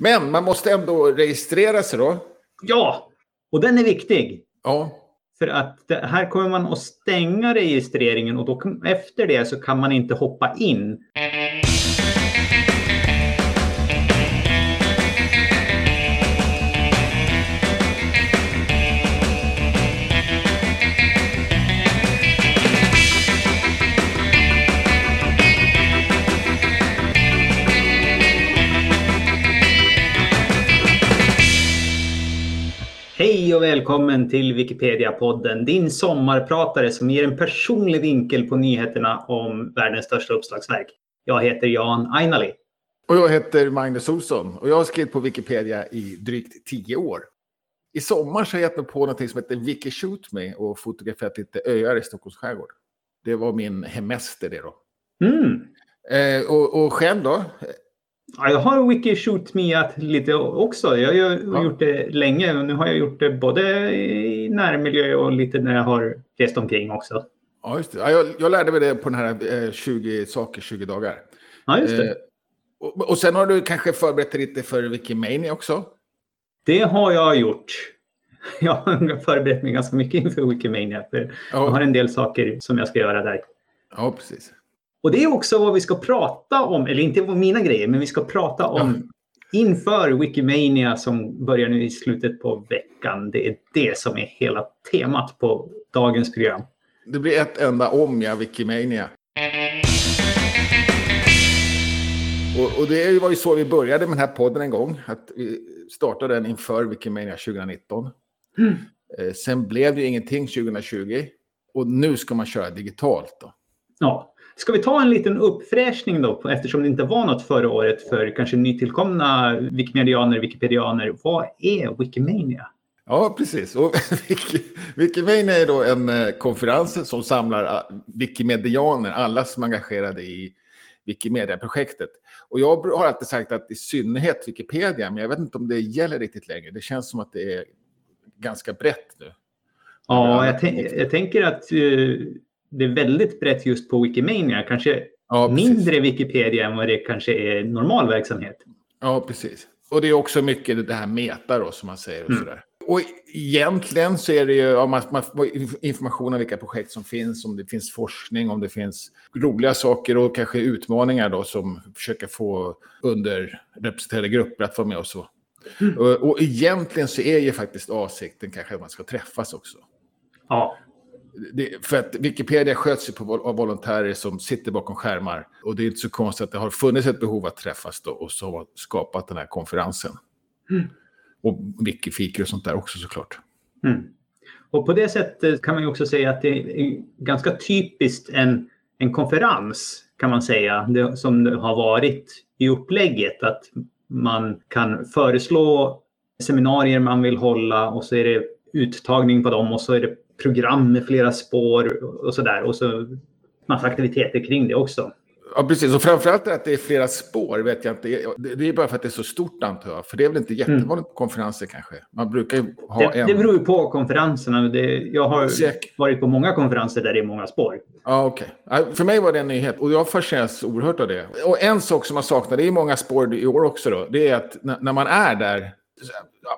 Men man måste ändå registrera sig då. Ja, och den är viktig. Ja. För att här kommer man att stänga registreringen och då, efter det så kan man inte hoppa in. Hej och välkommen till Wikipedia-podden, din sommarpratare som ger en personlig vinkel på nyheterna om världens största uppslagsverk. Jag heter Jan Ainali. Och jag heter Magnus Olsson och jag har skrivit på Wikipedia i drygt tio år. I sommar så har jag gett mig på något som heter Wiki Shoot Me och fotograferat lite öar i Stockholms skärgård. Det var min hemester det då. Mm. Eh, och, och själv då? Ja, jag har wiki shoot meat lite också. Jag har Ja. gjort det länge och nu har jag gjort det både i närmiljö och lite när jag har rest omkring också. Ja, just det. Ja, jag, jag lärde mig det på den här eh, 20 saker, 20 dagar. Ja, just det. Eh, och, och sen har du kanske förberett dig lite för Wikimania också? Det har jag gjort. Jag har förberett mig ganska mycket inför Wikimania. För Jag har Ja, en del saker som jag ska göra där. ja precis. Och det är också vad vi ska prata om, eller inte mina grejer, men vi ska prata om inför Wikimania som börjar nu i slutet på veckan. Det är det som är hela temat på dagens program. Det blir ett enda om, ja, Wikimania. Och, och det var ju så vi började med den här podden en gång. Att vi startade den inför Wikimania 2019. Mm. Eh, sen blev det ju ingenting 2020. Och nu ska man köra digitalt då. Ja. Ska vi ta en liten uppfräschning då, eftersom det inte var något förra året för kanske nytillkomna wikimedianer, wikipedianer. Vad är Wikimania? Ja, precis. Och Wiki- Wikimania är då en eh, konferens som samlar ah, wikimedianer, alla som är engagerade i Wikimedia-projektet. Och jag har alltid sagt att i synnerhet Wikipedia, men jag vet inte om det gäller riktigt längre. Det känns som att det är ganska brett nu. Ja, jag, jag tänker att eh, det är väldigt brett just på Wikimania. Kanske Ja, mindre Wikipedia än vad det kanske är normal verksamhet. Ja, precis. Och det är också mycket det här meta då, som man säger. Och, Mm. sådär. och egentligen så är det ju ja, man, man information om vilka projekt som finns, om det finns forskning, om det finns roliga saker och kanske utmaningar då som försöker få underrepresenterade grupper att vara med och så. Mm. Och, och egentligen så är ju faktiskt avsikten kanske att man ska träffas också. Ja, Det, för att Wikipedia sköts ju på, av volontärer som sitter bakom skärmar. Och det är inte så konstigt att det har funnits ett behov att träffas då och så har skapat den här konferensen. Mm. Och wikifikor och sånt där också såklart. Mm. Och på det sättet kan man ju också säga att det är ganska typiskt en, en konferens kan man säga, det, som det har varit i upplägget. Att man kan föreslå seminarier man vill hålla och så är det uttagning på dem och så är det program med flera spår och så där. Och så massa aktiviteter kring det också. Ja, precis. Och framförallt att det är flera spår vet jag inte. Det, är bara för att det är så stort antar jag. För det är väl inte jättevanligt på konferenser kanske. Man brukar ju ha Mm. Det, en... det beror ju på konferenserna. Det, jag har Säkert. varit på många konferenser där det är många spår. Ja, okej. Ja, För mig var det en nyhet och jag fascineras oerhört av det. Och en sak som man saknar, det är många spår i år också då, det är att när, man är där,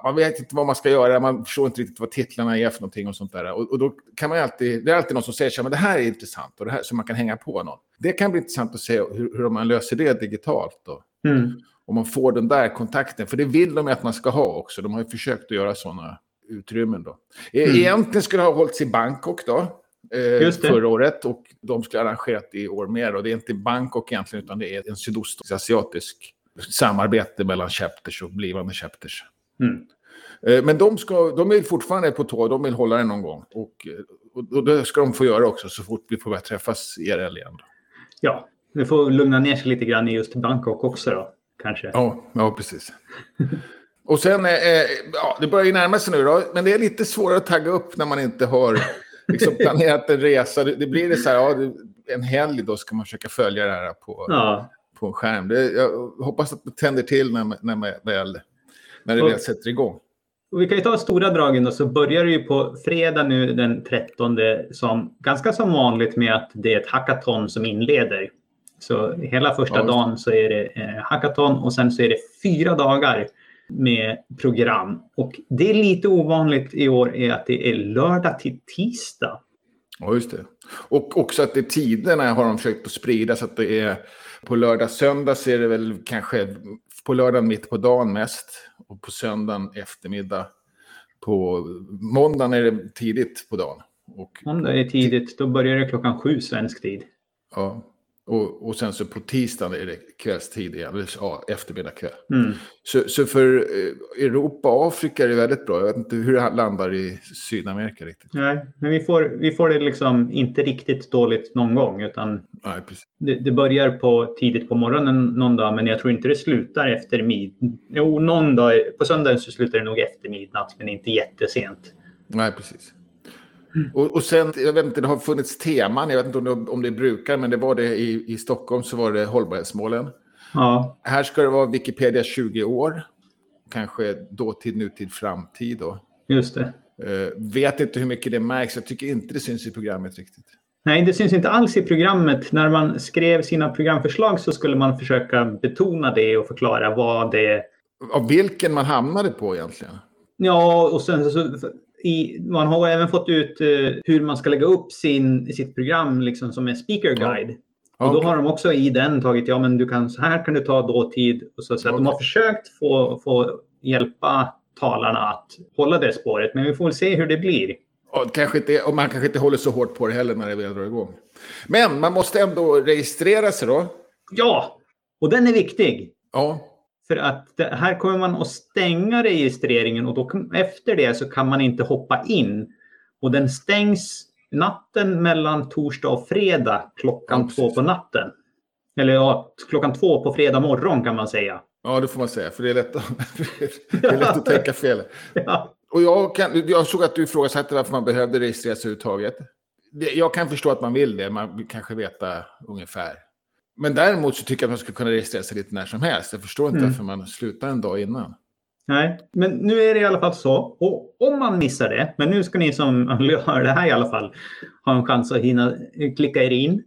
man vet inte vad man ska göra, man förstår inte riktigt vad titlarna är för någonting och sånt där. Och, och då kan man alltid, det är alltid någon som säger så här, men det här är intressant och det här, så man kan hänga på någon. Det kan bli intressant att se hur, hur man löser det digitalt då. Mm. Om man får den där kontakten, för det vill de att man ska ha också. De har ju försökt att göra sådana utrymmen då. E- Mm. Egentligen skulle det ha hållits i Bangkok då. Eh, förra året och de skulle ha arrangerat i år mer. Och det är inte Bangkok egentligen utan det är en sydostasiatisk samarbete mellan chapters och blivande chapters. Mm. Eh, Men de, ska, de är fortfarande på tå, de vill hålla den någon gång. Och, eh, och, och det ska de få göra också så fort vi får börja träffas IRL igen. Då. Ja, vi får lugna ner sig lite grann i just Bangkok också då, kanske. Ja, ja precis. Och sen, eh, eh, ja, det börjar ju närma sig nu då, men det är lite svårare att tagga upp när man inte har liksom, planerat en resa. Det, det blir det så här, ja, det, en helg då ska man försöka följa det här på, Ja, på en skärm. Det, jag hoppas att det tänder till när, när, man väl, när det Och- väl sätter igång. och vi kan ju ta stora dragen då, så börjar det ju på fredag nu den 13 som ganska som vanligt med att det är ett hackathon som inleder. Så hela första Ja, dagen så är det eh, hackathon och sen så är det fyra dagar med program. Och det är lite ovanligt i år är att det är lördag till tisdag. Ja, just det. Och också att det är tiderna har de försökt att sprida så att det är på lördag, söndag så är det väl kanske på lördagen mitt på dagen mest och på söndagen eftermiddag. På måndagen är det tidigt på dagen. Och, det är tidigt, då börjar det klockan sju svensk tid. ja, och, och sen så på tisdagen är det kvällstid igen, eller ja, eftermiddag kväll. Mm. Så, så för eh, Europa och Afrika är det väldigt bra. Jag vet inte hur det landar i Sydamerika riktigt. Nej, men vi får, vi får det liksom inte riktigt dåligt någon gång. Utan Nej, precis. det, det börjar på tidigt på morgonen någon dag, men jag tror inte det slutar efter midnatt. Jo, någon dag. På söndagen så slutar det nog efter midnatt, men inte jättesent. Nej, precis. Och, och sen, jag vet inte, det har funnits teman, jag vet inte om det, om det brukar, men det var det i, i Stockholm så var det hållbarhetsmålen. Ja, Här ska det vara Wikipedia 20 år, kanske dåtid, nutid, framtid. Då. just det. Eh, vet inte hur mycket det märks, jag tycker inte det syns i programmet riktigt. Nej, det syns inte alls i programmet. När man skrev sina programförslag så skulle man försöka betona det och förklara vad det. Av vilken man hamnade på egentligen. Ja, och sen så i, man har även fått ut eh, hur man ska lägga upp sin, sitt program liksom som en speaker guide. Ja, Och då har de också i den tagit, ja men du kan, så här kan du ta dåtid. Och så, så att de har försökt få, få hjälpa talarna att hålla det spåret. Men vi får väl se hur det blir. Och, kanske inte, och man kanske inte håller så hårt på det heller när det väl drar igång. Men man måste ändå registrera sig då. Ja, och den är viktig. Ja, För att här kommer man att stänga registreringen och då, efter det så kan man inte hoppa in. Och den stängs natten mellan torsdag och fredag klockan Ja, två på natten. Eller ja, klockan två på fredag morgon kan man säga. ja, det får man säga. För det är lätt att, det är lätt att tänka fel. Ja, Och jag, kan, jag såg att du ifrågasatte varför man behövde registrera sig överhuvudtaget. Jag kan förstå att man vill det. Man vill kanske veta ungefär. Men däremot så tycker jag att man ska kunna registrera sig lite när som helst. Jag förstår inte Mm. varför man slutar en dag innan. nej, men nu är det i alla fall så. Och om man missar det, men nu ska ni som hör det här i alla fall ha en chans att hinna klicka er in.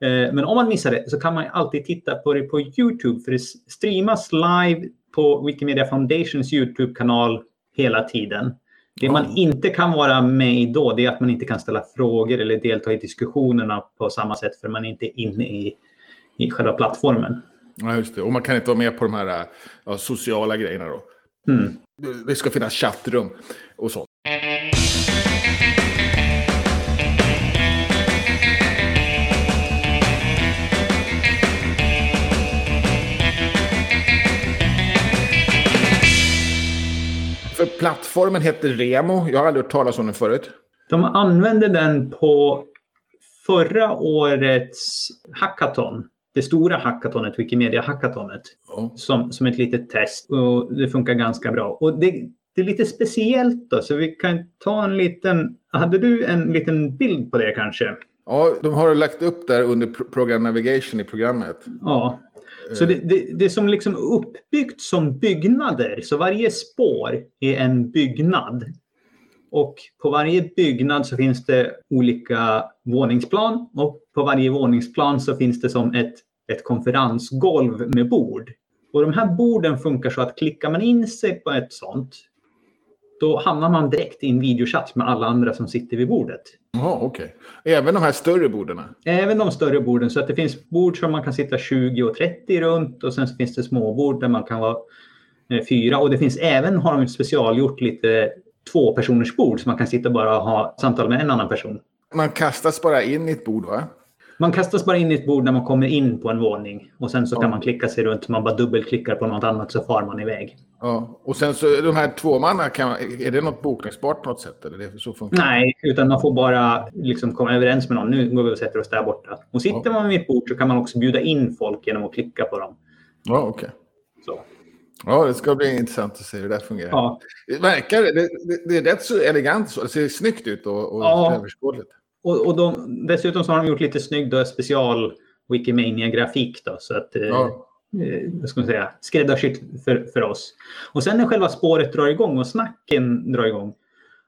Eh, Men om man missar det så kan man alltid titta på det på Youtube för det streamas live på Wikimedia Foundations Youtube-kanal hela tiden. Det man inte kan vara med i då det är att man inte kan ställa frågor eller delta i diskussionerna på samma sätt för man är inte inne i, i själva plattformen. Ja, just det. Och man kan inte vara med på de här ja, sociala grejerna då. Mm. Det- Det ska finnas chattrum och sånt. För plattformen heter Remo. Jag har aldrig hört talas om den förut. De använde den på förra årets hackathon. Det stora hackathonet, Wikimedia-hackathonet. Ja. som, som ett litet test och det funkar ganska bra. Och det, det är lite speciellt då, så vi kan ta en liten... Hade du en liten bild på det kanske? Ja, de har lagt upp där under Pro- Program Navigation i programmet. Ja. Så det, det, det är som liksom uppbyggt som byggnader. Så varje spår är en byggnad. Och på varje byggnad så finns det olika våningsplan. Och på varje våningsplan så finns det som ett, ett konferensgolv med bord. Och de här borden funkar så att klickar man in sig på ett sånt då hamnar man direkt i en videochatt med alla andra som sitter vid bordet. Jaha, okej. Även de här större borden? Även de större borden. Så att det finns bord som man kan sitta 20 och 30 runt och sen finns det små bord där man kan vara eh, fyra. Och det finns även, har de specialgjort lite två personers bord så man kan sitta och bara ha samtal med en annan person. Man kastas bara in i ett bord, va? Man kastas bara in i ett bord när man kommer in på en våning och sen så Ja. kan man klicka sig runt. Man bara dubbelklickar på något annat så far man iväg. Ja. Och sen så de här tvåmanna, kan är det något bokningsbart på något sätt? Eller det, så funkar? Nej, utan man får bara liksom komma överens med någon. Nu går vi och sätter oss där borta. Och sitter Ja. man vid ett bord så kan man också bjuda in folk genom att klicka på dem. Ja, okej. Så. Ja, det ska bli intressant att se hur det fungerar. Ja, Det verkar, det, det, det är rätt så elegant så. Det ser snyggt ut och, och Ja. överskådligt. Och, och de, dessutom så har de gjort lite snygg då, special Wikimania-grafik. Då, så att, eh, Ja. eh, vad ska man säga, skräddarsytt för, för oss. Och sen när själva spåret drar igång och snacken drar igång.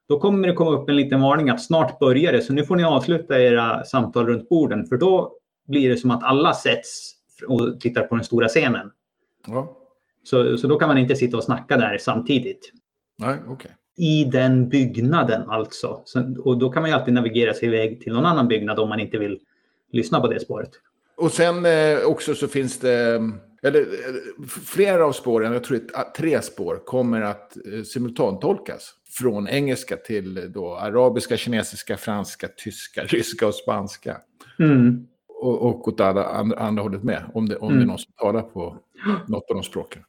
Då kommer det komma upp en liten varning att snart börjar det. Så nu får ni avsluta era samtal runt borden. För då blir det som att alla sätts och tittar på den stora scenen. Ja. Så, så då kan man inte sitta och snacka där samtidigt. Nej, okej. I den byggnaden alltså. Så, och då kan man ju alltid navigera sig iväg till någon annan byggnad om man inte vill lyssna på det spåret. Och sen eh, också så finns det, eller eh, flera av spåren, jag tror att tre spår, kommer att eh, simultantolkas. Från engelska till eh, då arabiska, kinesiska, franska, tyska, ryska och spanska. Mm. Och, och åt andra, andra, andra hållet med, om det, om det är Mm. någon som talar på något av de språken.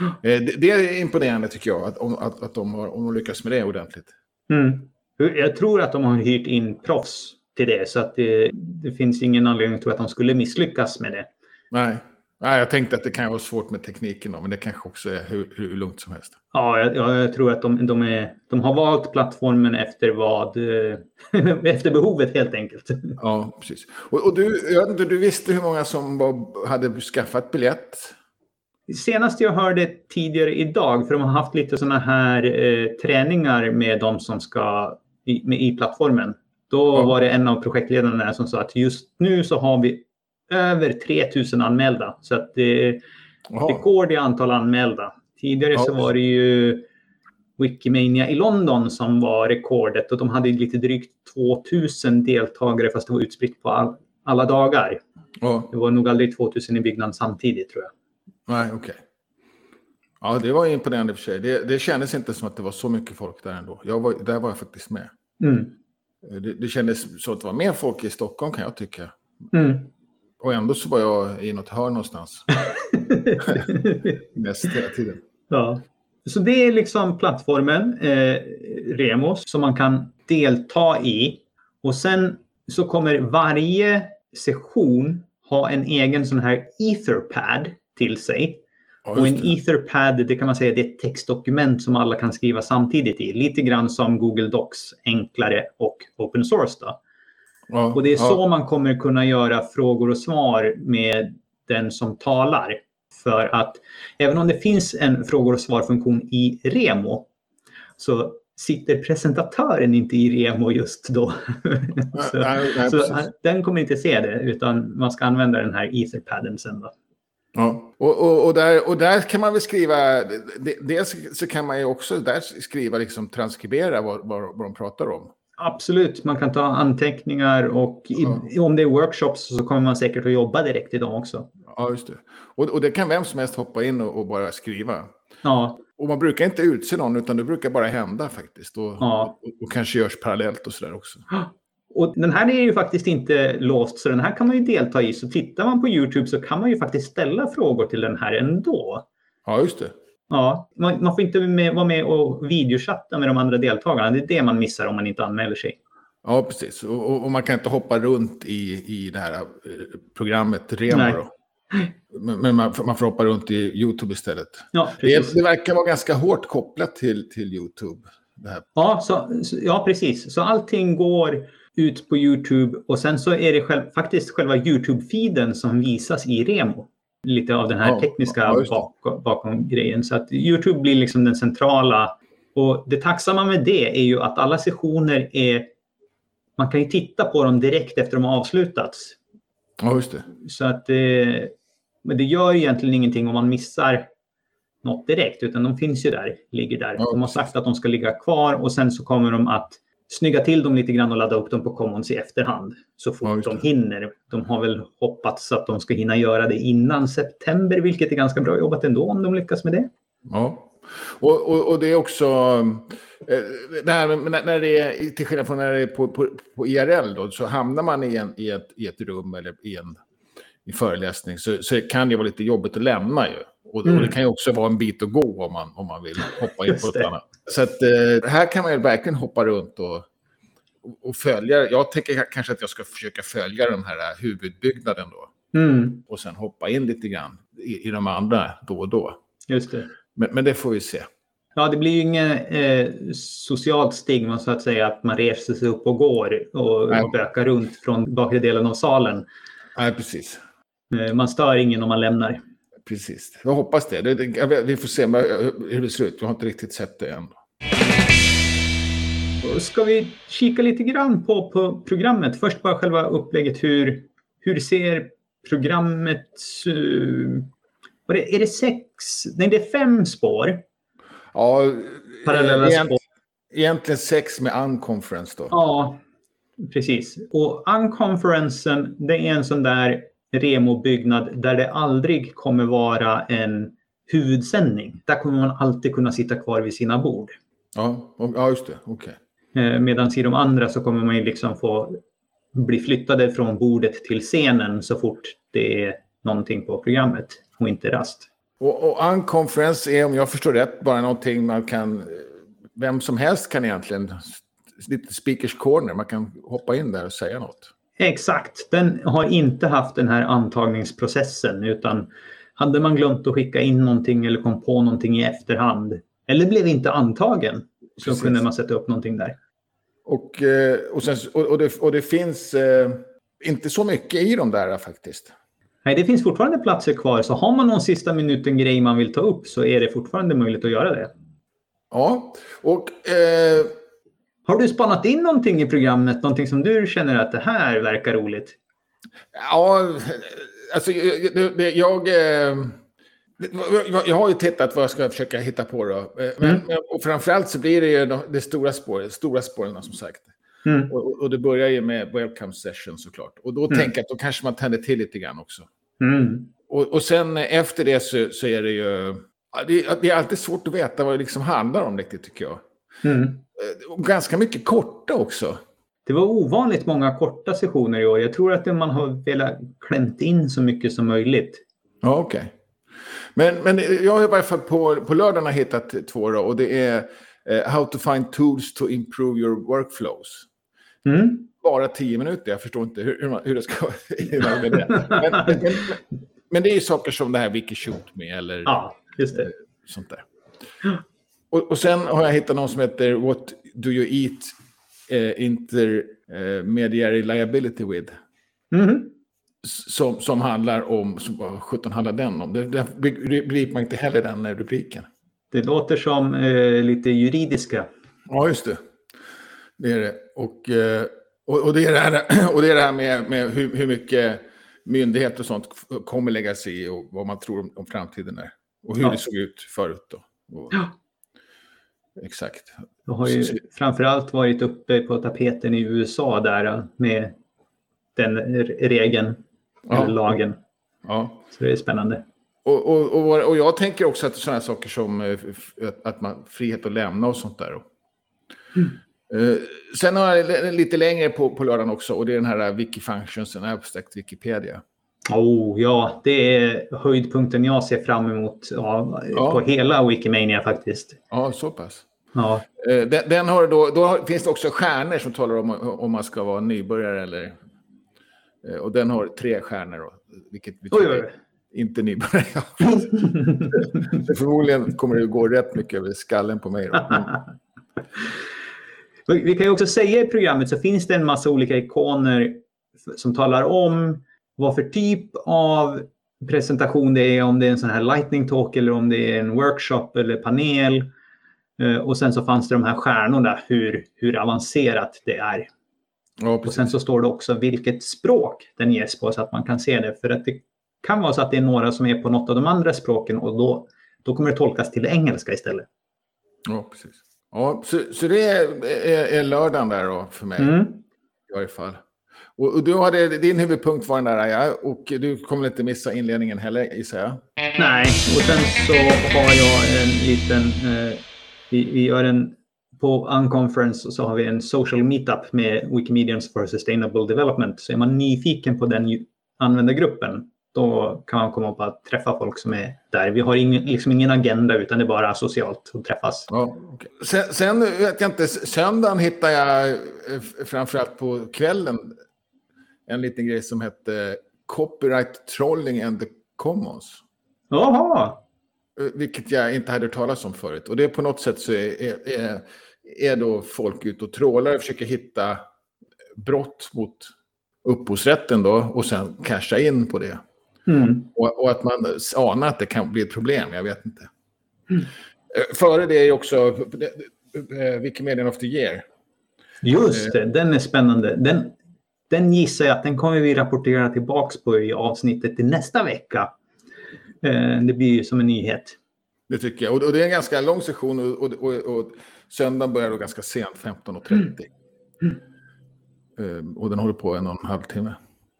Eh, det, är imponerande tycker jag, att, att, att de har om de lyckas med det ordentligt. Mm. Jag tror att de har hyrt in proffs till det så att det, det finns ingen anledning att tro att de skulle misslyckas med det. Nej. Nej, jag tänkte att det kan vara svårt med tekniken, då, men det kanske också är hur, hur lugnt som helst. Ja, jag, jag tror att de, de, är, de har valt plattformen efter vad eh, efter behovet helt enkelt. Ja, precis. Och, och du, jag du visste hur många som var, hade skaffat biljett? Senast jag hörde tidigare idag, för de har haft lite sådana här eh, träningar med de som ska i, med, i plattformen. Då Ja. var det en av projektledarna som sa att just nu så har vi över 3000 anmälda. Så att det är rekord i antal anmälda. Tidigare Ja, så var det ju Wikimania i London som var rekordet och de hade lite drygt 2000 deltagare fast det var utspritt på all, alla dagar. Ja, Det var nog aldrig 2000 i byggnaden samtidigt tror jag. Nej, okej. Ja, det var imponerande i och för sig. Det, det kändes inte som att det var så mycket folk där ändå. Jag var, där var jag faktiskt med. Mm. Det, det kändes så att det var mer folk i Stockholm kan jag tycka. Mm. Och ändå så var jag i något hörn någonstans. Mest hela tiden. ja. Så det är liksom plattformen eh, Remos som man kan delta i. Och sen så kommer varje session ha en egen sån här etherpad till sig. Ja, Och en etherpad, det kan man säga, det är ett textdokument som alla kan skriva samtidigt i. Lite grann som Google Docs, enklare och open source. Ja, Och det är ja. så man kommer kunna göra frågor och svar med den som talar. För att även om det finns en frågor och svar-funktion i Remo så sitter presentatören inte i Remo just då. så nej, nej, så den kommer inte se det utan man ska använda den här etherpaden sen. Då. Ja, och, och, och, där, och där kan man väl skriva, de- dels så kan man ju också där skriva, liksom transkribera vad, vad, vad de pratar om. Absolut, man kan ta anteckningar och i, om det är workshops så kommer man säkert att jobba direkt i dem också. Ja, just det. Och, och det kan vem som helst hoppa in och, och bara skriva. Ja, Och man brukar inte utse någon, utan det brukar bara hända faktiskt. Och, Ja. och, och kanske görs parallellt och sådär också. och den här är ju faktiskt inte låst så den här kan man ju delta i. Så tittar man på Youtube så kan man ju faktiskt ställa frågor till den här ändå. Ja, just det. Ja, man, man får inte med, vara med och videochatta med de andra deltagarna. Det är det man missar om man inte anmäler sig. Ja, precis. Och, och, man kan inte hoppa runt i, i det här eh, programmet Remo. Men, men man, får- man får hoppa runt i YouTube istället. Ja, Det, precis. det verkar vara ganska hårt kopplat till, till YouTube. Ja, så- ja, precis. Så allting går ut på Youtube och sen så är det själv, faktiskt själva Youtube-feeden som visas i Remo. Lite av den här Ja, tekniska ja, bak, bakom grejen. Så att Youtube blir liksom den centrala. Och det tacksamma med det är ju att alla sessioner är... Man kan ju titta på dem direkt efter de har avslutats. Ja, just det. Så att det, men det gör egentligen ingenting om man missar något direkt, utan de finns ju där, ligger där. Ja, de har sagt att de ska ligga kvar och sen så kommer de att snygga till dem lite grann och ladda upp dem på Commons i efterhand så fort Ja, de hinner. De har väl hoppats att de ska hinna göra det innan september, vilket är ganska bra jobbat ändå om de lyckas med det. Ja. Och, och, och det är också... eh, Det här när det är, till skillnad från när det är på, på, på IRL då, så hamnar man i, en, i, ett, i ett rum eller i en i föreläsning så, så kan det vara lite jobbigt att lämna ju. Och, och det Mm. kan ju också vara en bit att gå om man, om man vill hoppa in på ett annat. Så att, eh, här kan man ju verkligen hoppa runt och, och, följa. Jag tänker kanske att jag ska försöka följa den här huvudbyggnaden då. Mm, Och sen hoppa in lite grann i, i de andra då och då. just det. Men, men det får vi se. Ja, det blir ju inget eh, socialt stigma så att säga att man reser sig upp och går och Nej. bökar runt från bakre delen av salen. Nej, precis. Eh, Man stör ingen om man lämnar. Precis. Jag hoppas det. det, det vi får se eh, hur det ser ut. Jag har inte riktigt sett det än. Då Ska vi kika lite grann på, på programmet? Först bara själva upplägget. Hur, hur ser programmet... Uh, är det sex? Nej, det är fem spår. Ja, Parallella egent, spår. egentligen sex med unconference då. Ja, precis. Och unconferencen, det är en sån där remobyggnad där det aldrig kommer vara en huvudsändning. Där kommer man alltid kunna sitta kvar vid sina bord. Ja, ja just det. Okej. Medan i de andra så kommer man ju liksom få bli flyttade från bordet till scenen så fort det är någonting på programmet och inte rast. Och, och unconference är, om jag förstår rätt, bara någonting man kan... Vem som helst kan egentligen... Lite speakers corner, man kan hoppa in där och säga något. Exakt, den har inte haft den här antagningsprocessen utan hade man glömt att skicka in någonting eller kom på någonting i efterhand eller blev inte antagen så Precis. kunde man sätta upp någonting där. Och, eh, och, sen, och, det, och det finns eh, inte så mycket i de där faktiskt. Nej, det finns fortfarande platser kvar så har man någon sista minuten grej man vill ta upp så är det fortfarande möjligt att göra det. Ja, och... Eh, Har du spannat in någonting i programmet? Någonting som du känner att det här verkar roligt? Ja, alltså jag... jag, jag eh, jag, har ju tittat vad jag ska försöka hitta på då. Eh, Men, Mm. och framförallt så blir det ju de, det stora spåret, stora spåren som sagt. Mm. Och, och- det börjar ju med welcome session såklart. Och då tänker jag att då kanske man tänder till lite grann också. Mm. Och, och sen efter det så, så är det ju... Det, det är alltid svårt att veta vad det liksom handlar om riktigt tycker jag. Mm. Eh, ganska mycket korta också. Det var ovanligt många korta sessioner i år. Jag tror att man har velat klämt in så mycket som möjligt. Ja, okej. Men, men jag har i varje fall på, på lördagarna hittat två då, och det är eh, How to find tools to improve your workflows. Mm. Bara tio minuter, jag förstår inte hur, hur, man, hur det ska med det. Men, men, men det är ju saker som det här Wikishoot med eller Ja, just det. sånt där. Och, och sen har jag hittat någon som heter What do you eat eh, intermediary liability with? Mhm. S- Som, som handlar om, som, vad sjutton handlar den om? Det, det begriper man inte heller den eh, rubriken. Det låter som eh, lite juridiska. Ja, just det. Det är det. Och, eh, och, och, det, är det här, och det är det här med, med hur, hur mycket myndigheter och sånt kommer lägga sig i och vad man tror om, om framtiden är. Och hur Ja. det såg ut förut då. Och, Ja. Exakt. Det har ju framförallt varit uppe på tapeten i USA där eh, med den regeln, Ja. lagen. Ja. Så det är spännande. Och, och, och, och jag tänker också att sådana saker som eh, att, man, frihet att lämna och sånt där. Eh, sen har jag li- lite längre på, på lördagen också och det är den här Wikifunctions and Abstract Wikipedia. Oh, ja, det är höjdpunkten jag ser fram emot ja, Ja. på hela Wikimania faktiskt. Ja, så pass. Ja, Eh, Den, den har då, då finns det också stjärnor som talar om om man ska vara nybörjare eller... eh, Och den har tre stjärnor då, vilket betyder oj, oj. inte nybörjare. Förmodligen kommer det gå rätt mycket över skallen på mig. Då. Vi kan ju också säga i programmet så finns det en massa olika ikoner som talar om vad för typ av presentation det är, om det är en sån här lightning talk eller om det är en workshop eller panel. Eh, Och sen så fanns det de här stjärnorna, hur, hur avancerat det är. ja, Och sen så står det också vilket språk den ges på så att man kan se det. För att det kan vara så att det är några som är på något av de andra språken och då, då kommer det tolkas till engelska istället. Ja, precis. Ja, så, så det är, är, är lördagen där då för mig Mm. i varje fall. Och, du hade, din huvudpunkt var den där, ja, och du kommer inte missa inledningen heller, gissar jag. Nej, och sen så har jag en liten... Eh, vi, vi gör en... På Unconference så har vi en social meetup med Wikimedians for Sustainable Development. Så är man nyfiken på den användargruppen då kan man komma upp och träffa folk som är där. Vi har ingen, liksom ingen agenda utan det är bara socialt att träffas. Ja, okej. sen, sen vet jag inte, söndagen hittade jag eh, framförallt på kvällen en liten grej som hette Copyright Trolling and the Commons. Jaha! Eh, Vilket jag inte hade hört talas om förut. Och det är på något sätt så är, är, är, då folk ute och trålar och försöker hitta brott mot upphovsrätten då och sen casha in på det. Mm. Och, och att man anar att det kan bli ett problem, jag vet inte. Eh, Före det är också eh, Wikimedian of the Year. Just det, den är spännande. Den, den gissar jag att den kommer vi rapportera tillbaks på i avsnittet till nästa vecka. Eh, det blir ju som en nyhet. Det tycker jag. Och, det är en ganska lång session och, och, och, söndagen börjar då ganska sent, 15.30. Mm. Mm. Och den håller på en och en halv timme.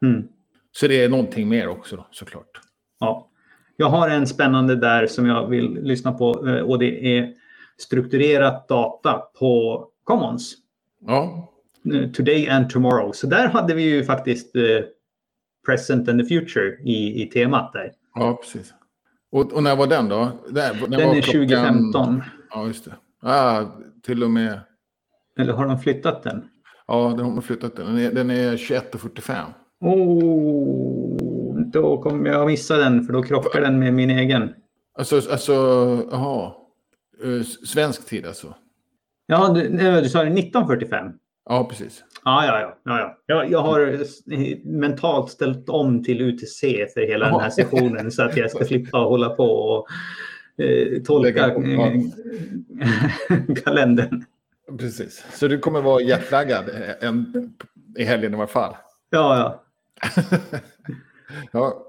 Mm. Så det är någonting mer också då, såklart. Ja. Jag har en spännande där som jag vill lyssna på eh, och det är strukturerat data på Commons. Ja. Eh, today and tomorrow. Så där hade vi ju faktiskt eh, present and the future i, i temat där. Ja, precis. Och, och när var den då? Där, den är klockan... 2015. Ja, just det. Ah, till och med... Eller har de flyttat den? Ja, de har flyttat den. Den är, den är 21.45. Oh, då kommer jag missa den för då krockar den med min egen. Alltså, alltså jaha. Uh, svensk tid alltså? Ja, du, du sa 1945? Ja, precis. Ja, ja, ja. ja, ja. Jag, jag har mentalt ställt om till UTC för hela den här sessionen så att jag ska slippa hålla på och eh, tolka eh, kalendern. Precis, så du kommer vara jetlaggad en, i helgen i alla fall? Ja, ja. ja.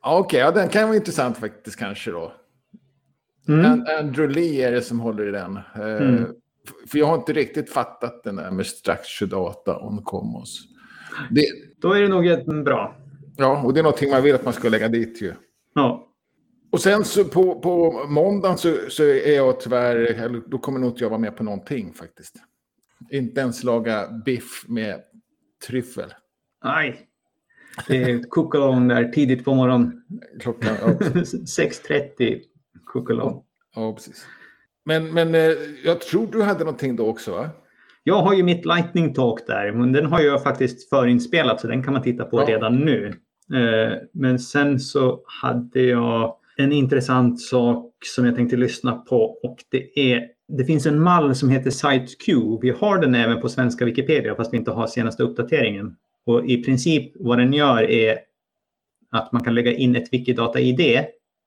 Okej, okay, ja, den kan vara intressant faktiskt kanske då. Mm. Andrew Lee är det som håller i den. Eh, mm. För jag har inte riktigt fattat den där med structured data on commons. Det, Då är det nog bra. Ja, och det är någonting man vill att man ska lägga dit ju. Ja. Och sen så på, på måndagen så, så är jag tyvärr, då kommer nog inte jag vara med på någonting faktiskt. Inte ens laga biff med tryffel. Nej. Det är cookalong där tidigt på morgonen. Klockan ja. 6.30 cookalong. Ja, precis. Men, men eh, jag tror du hade någonting då också va? Jag har ju mitt lightning talk där, men den har jag faktiskt förinspelat så den kan man titta på ja. redan nu. Eh, men sen så hade jag en intressant sak som jag tänkte lyssna på och det är det finns en mall som heter SiteQ. Vi har den även på svenska Wikipedia fast vi inte har senaste uppdateringen. Och i princip vad den gör är att man kan lägga in ett Wikidata-ID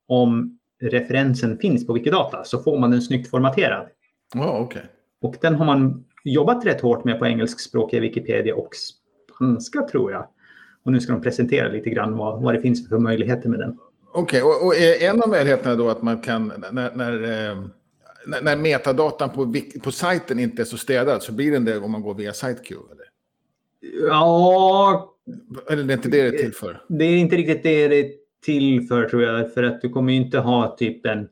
om referensen finns på Wikidata så får man den snyggt formaterad. Oh, okay. Och den har man jobbat rätt hårt med på engelskspråkiga Wikipedia och spanska tror jag. Och nu ska de presentera lite grann vad, vad det finns för möjligheter med den. Okej, okay, och, och, en av möjligheterna då att man kan, när, när, eh, när metadatan på, på sajten inte är så städad så blir den det om man går via SiteQ? Eller? Ja... Eller det är inte det det är till för? Det är inte riktigt det det är till för tror jag. För att du kommer inte ha typ en...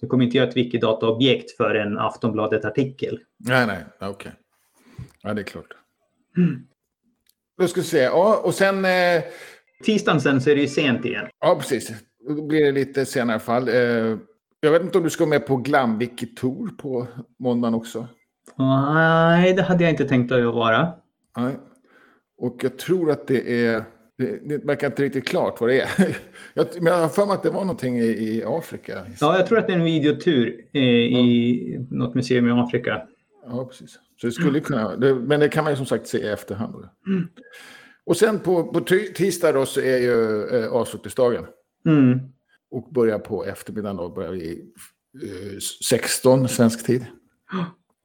Du kommer inte göra ett Wikidata-objekt för en Aftonbladet-artikel. Nej, nej, okej. Okay. Ja, det är klart. Mm. Då ska vi se. Ja, och sen... Eh... Tisdagen sen så är det ju sent igen. Ja, precis. Då blir det lite senare fall. Eh... Jag vet inte om du ska med på Glamviki Tour på måndagen också? Nej, det hade jag inte tänkt att vara. Nej. Och jag tror att det är det, det verkar inte riktigt klart vad det är. jag, men jag har för mig att det var någonting i, i Afrika. Ja, jag tror att det är en videotur eh, i ja. något museum i Afrika. Ja, precis. Så det skulle kunna, det, men det kan man ju som sagt se i efterhand. Mm. Och sen på, på tisdag då så är ju eh, avslutningsdagen. Mm. Och börjar på eftermiddagen då, börjar vi eh, 16 svensk tid.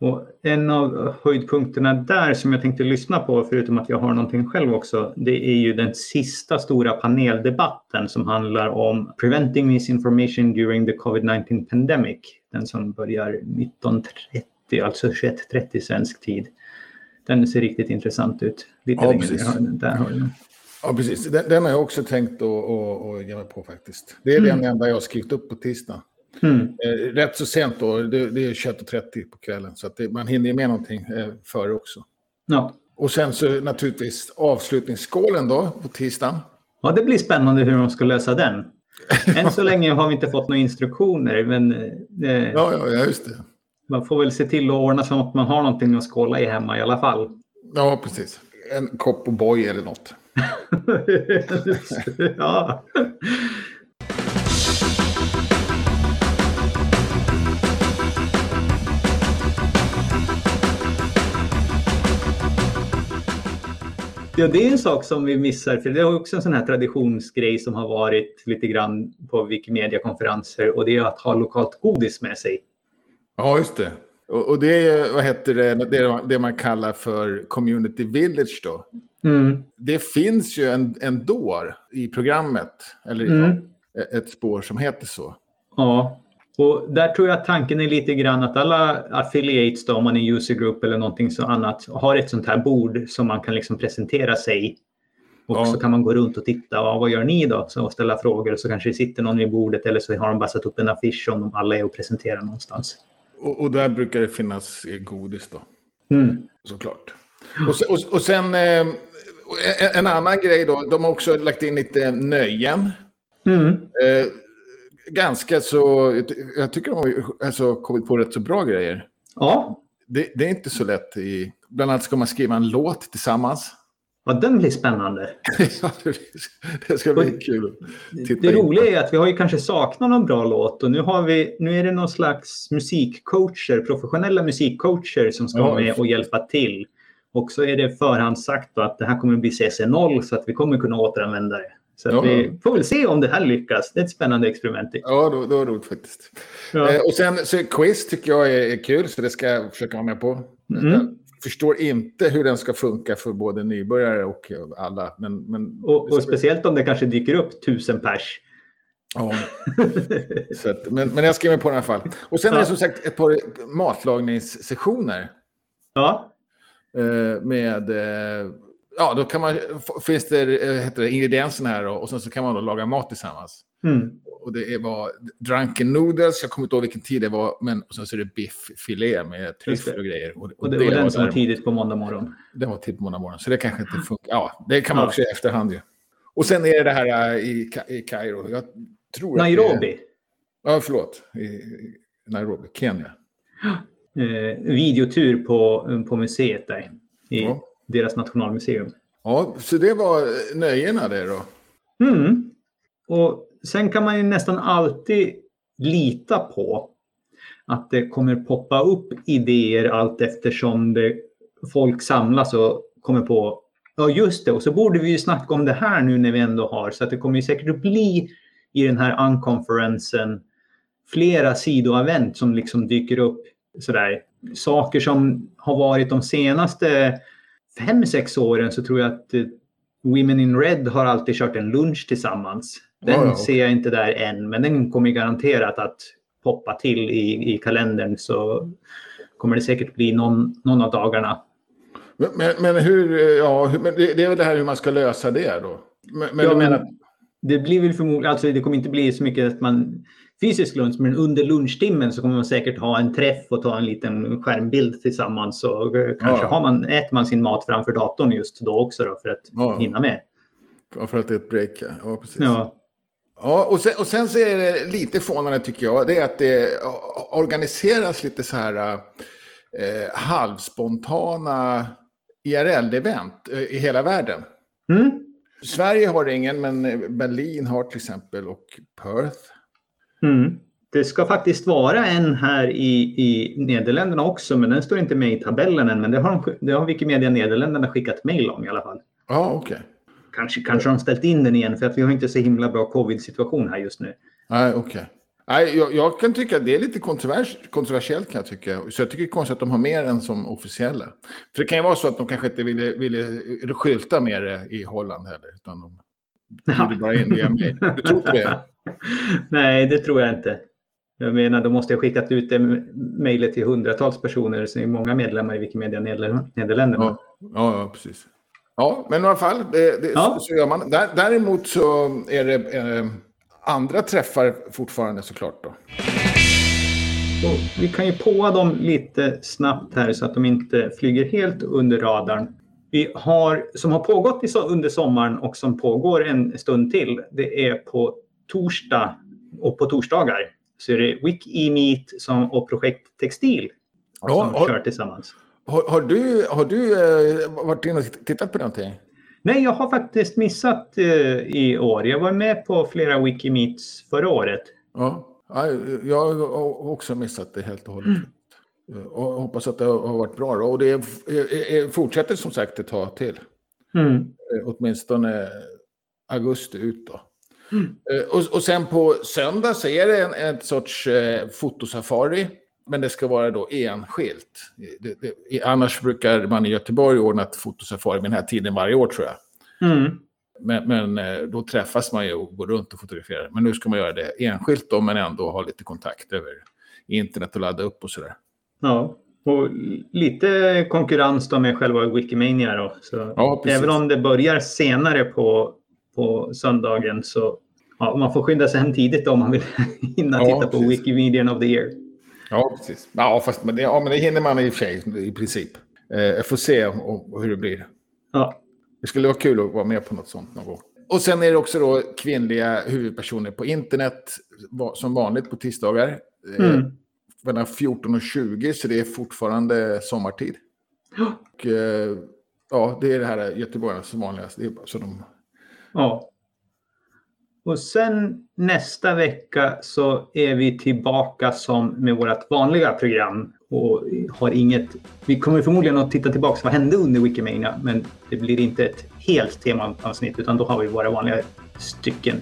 Och en av höjdpunkterna där som jag tänkte lyssna på, förutom att jag har någonting själv också, det är ju den sista stora paneldebatten som handlar om Preventing Misinformation during the COVID-19 pandemic. Den som börjar 1930, alltså 21.30 svensk tid. Den ser riktigt intressant ut. Lite ja, längre. Precis. Där har den. Ja, precis. Den, den, har jag också tänkt att ge mig på faktiskt. Det är mm. den enda jag har skrivit upp på tisdag. Mm. Eh, rätt så sent då, det, det är 21.30 på kvällen. Så det, man hinner med någonting eh, före också. Ja. Och sen så naturligtvis avslutningsskålen då på tisdagen. Ja, det blir spännande hur de ska lösa den. Än så länge har vi inte fått några instruktioner. Men, eh, ja, ja, just det. Man får väl se till att ordna så att man har någonting att skåla i hemma i alla fall. Ja, precis. En kopp O'boy eller något. ja. Ja, det är en sak som vi missar, för det är också en sån här traditionsgrej som har varit lite grann på Wikimedia-konferenser och det är att ha lokalt godis med sig. Ja, just det. Och, det är vad heter det, det, man kallar för community village då. Mm. Det finns ju en, en dår i programmet, eller Mm. ett spår som heter så. Ja, och där tror jag att tanken är lite grann att alla affiliates då, om man är user group eller någonting så annat, har ett sånt här bord som man kan liksom presentera sig. Och Ja. så kan man gå runt och titta, vad gör ni då? Så och ställa frågor och så kanske det sitter någon vid bordet eller så har de bara satt upp en affisch om de alla är och presenterar någonstans. Och, och där brukar det finnas godis då, Mm. såklart. Och, se- och, och sen eh, en, en annan grej då, de har också lagt in lite nöjen. Mm. Eh, ganska så, jag tycker de har alltså, kommit på rätt så bra grejer. Ja. Det, det är inte så lätt. I, bland annat ska man skriva en låt tillsammans. ja, den blir spännande. Ja, det- ska bli kul att titta Det in roliga är att vi har ju kanske saknat någon bra låt och nu, har vi, nu är det någon slags musikcoacher, professionella musikcoacher som ska Ja, vara med och hjälpa till. Och så är det förhandssagt att det här kommer bli CC0 så att vi kommer kunna återanvända det. Så Ja. vi får väl se om det här lyckas. Det är ett spännande experiment. Ja, är det roligt faktiskt. Ja. Eh, och sen så quiz tycker jag är, är kul, så det ska jag försöka vara med på. Mm. Jag förstår inte hur den ska funka för både nybörjare och alla. Men, men, Och, och speciellt om det kanske dyker upp tusen pers. ja, så att, men, men jag skriver på den i alla fall. Och sen är Ja. det som sagt ett par matlagningssessioner. Ja, Eh, med, eh, ja, då kan man, finns det, eh, heter det ingredienserna här då, och sen så kan man då laga mat tillsammans. mm. Och det var drunken noodles, jag kommer inte ihåg vilken tid det var, men och sen så är det biffilé med tryffel och grejer. Och, och det var den som var tidigt på måndag morgon. Den var tidigt på måndag morgon, så det kanske inte funkar. Ja, det kan man Ja. också i efterhand ju. Och sen är det det här äh, i, i Kairo. Jag tror Att det Nairobi. är, ja, förlåt. I, I Nairobi, Kenya. Eh, videotur på, på museet där. I Ja. Deras nationalmuseum. Ja, så det var nöjena det då. Mm. Och sen kan man ju nästan alltid lita på att det kommer poppa upp idéer allt eftersom det, folk samlas och kommer på Ja just det, och så borde vi ju snacka om det här nu när vi ändå har. Så att det kommer ju säkert att bli i den här unconferensen flera sidoevent som liksom dyker upp. Sådär. Saker som har varit de senaste fem, sex åren så tror jag att eh, Women in Red har alltid kört en lunch tillsammans. Den Ja, ja, ser jag inte där än, men den kommer garanterat att poppa till i, i kalendern så kommer det säkert bli någon, någon av dagarna. Men, men, hur, eh, ja, men det, är väl det här hur man ska lösa det då? Men, men Ja, du men menar, Det blir väl förmodligen, alltså det kommer inte bli så mycket att man fysisk lunch, men under lunchtimmen så kommer man säkert ha en träff och ta en liten skärmbild tillsammans. Och eh, kanske Ja. har man, äter man sin mat framför datorn just då också då för att Ja. hinna med. ja, för att det är ett break, ja. precis. Ja. Ja, och sen, och sen så är det lite förvånande tycker jag, det är att det organiseras lite så här eh, halvspontana IRL-event eh, i hela världen. Mm. Sverige har ingen, men Berlin har till exempel och Perth. Mm. Det ska faktiskt vara en här i, i Nederländerna också, men den står inte med i tabellen än. Men det har, de, det har Wikimedia Nederländerna skickat mejl om i alla fall. Ja, okej. Kanske, kanske har de ställt in den igen för att vi har inte så himla bra covid-situation här just nu. Nej, okej. Nej, jag, jag kan tycka att det är lite kontrovers, kontroversiellt kan jag tycka. Så jag tycker det är konstigt att de har mer än som officiella. För det kan ju vara så att de kanske inte ville, ville skylta med det i Holland heller. Utan de bjuder bara in via mejl. Du tror inte det? Nej, det tror jag inte. Jag menar, då måste jag skickat ut det mejlet till hundratals personer. Så det är många medlemmar i Wikimedia Neder- Nederländerna. Ja, ja, precis. Ja, men i alla fall, det, det, Ja. så, gör man. Där, däremot så är det eh, andra träffar fortfarande såklart. Då. Och vi kan ju påa dem lite snabbt här så att de inte flyger helt under radarn. Vi har, som har pågått under sommaren och som pågår en stund till, det är på torsdag och på torsdagar så är det Wiki-Meet som, och Projekt Textil Ja, som har- kör tillsammans. Har, har du, har du eh, varit inne och tittat på någonting? Nej, jag har faktiskt missat eh, i år. Jag var med på flera Wikimeets förra året. Ja, ja, jag har också missat det helt och hållet. Och hoppas att det har varit bra. Då. Och det är, är, är, fortsätter som sagt ett tag till. Mm. Eh, Åtminstone augusti ut då. Eh, Och, och sen på söndag så är det en, en sorts eh, fotosafari. Men det ska vara då enskilt. Det, det, annars brukar man i Göteborg ordna ett fotosafari vid den här tiden varje år tror jag. Mm. Men, men, eh, då träffas man ju och går runt och fotograferar. Men nu ska man göra det enskilt då, men ändå ha lite kontakt över internet och ladda upp och sådär. Ja, och lite konkurrens då med själva Wikimania då. Så Ja, precis. även om det börjar senare på, på söndagen så ja, man får skynda sig hem tidigt om man vill hinna Ja, titta på precis. Wikimedian of the year. Ja, precis. Ja, fast men det, ja, men det hinner man i och för sig i princip. Eh, jag får se och, hur det blir. Ja, Det skulle vara kul att vara med på något sånt någon gång. Och sen är det också då kvinnliga huvudpersoner på internet som vanligt på tisdagar. Eh, Mm. Mellan 14 och 20, så det är fortfarande sommartid. Och, eh, ja, det är det här Göteborg som vanligast. Det är så de ja. Och sen nästa vecka så är vi tillbaka som med vårt vanliga program och har inget. Vi kommer förmodligen att titta tillbaka vad hände under Wikimania, men det blir inte ett helt temaavsnitt utan då har vi våra vanliga stycken.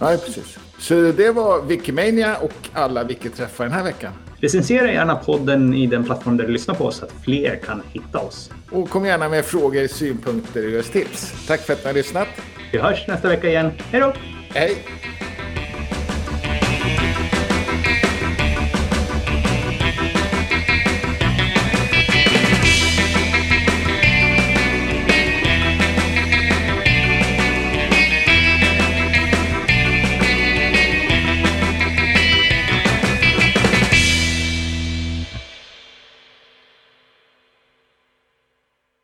Nej, precis. Så det var Wikimania och alla Wiki-träffar den här veckan. Recensera gärna podden i den plattform där du lyssnar på oss så att fler kan hitta oss. Och kom gärna med frågor, synpunkter och tips. Tack för att ni har lyssnat. Vi hörs nästa vecka igen. Hej då! Hej!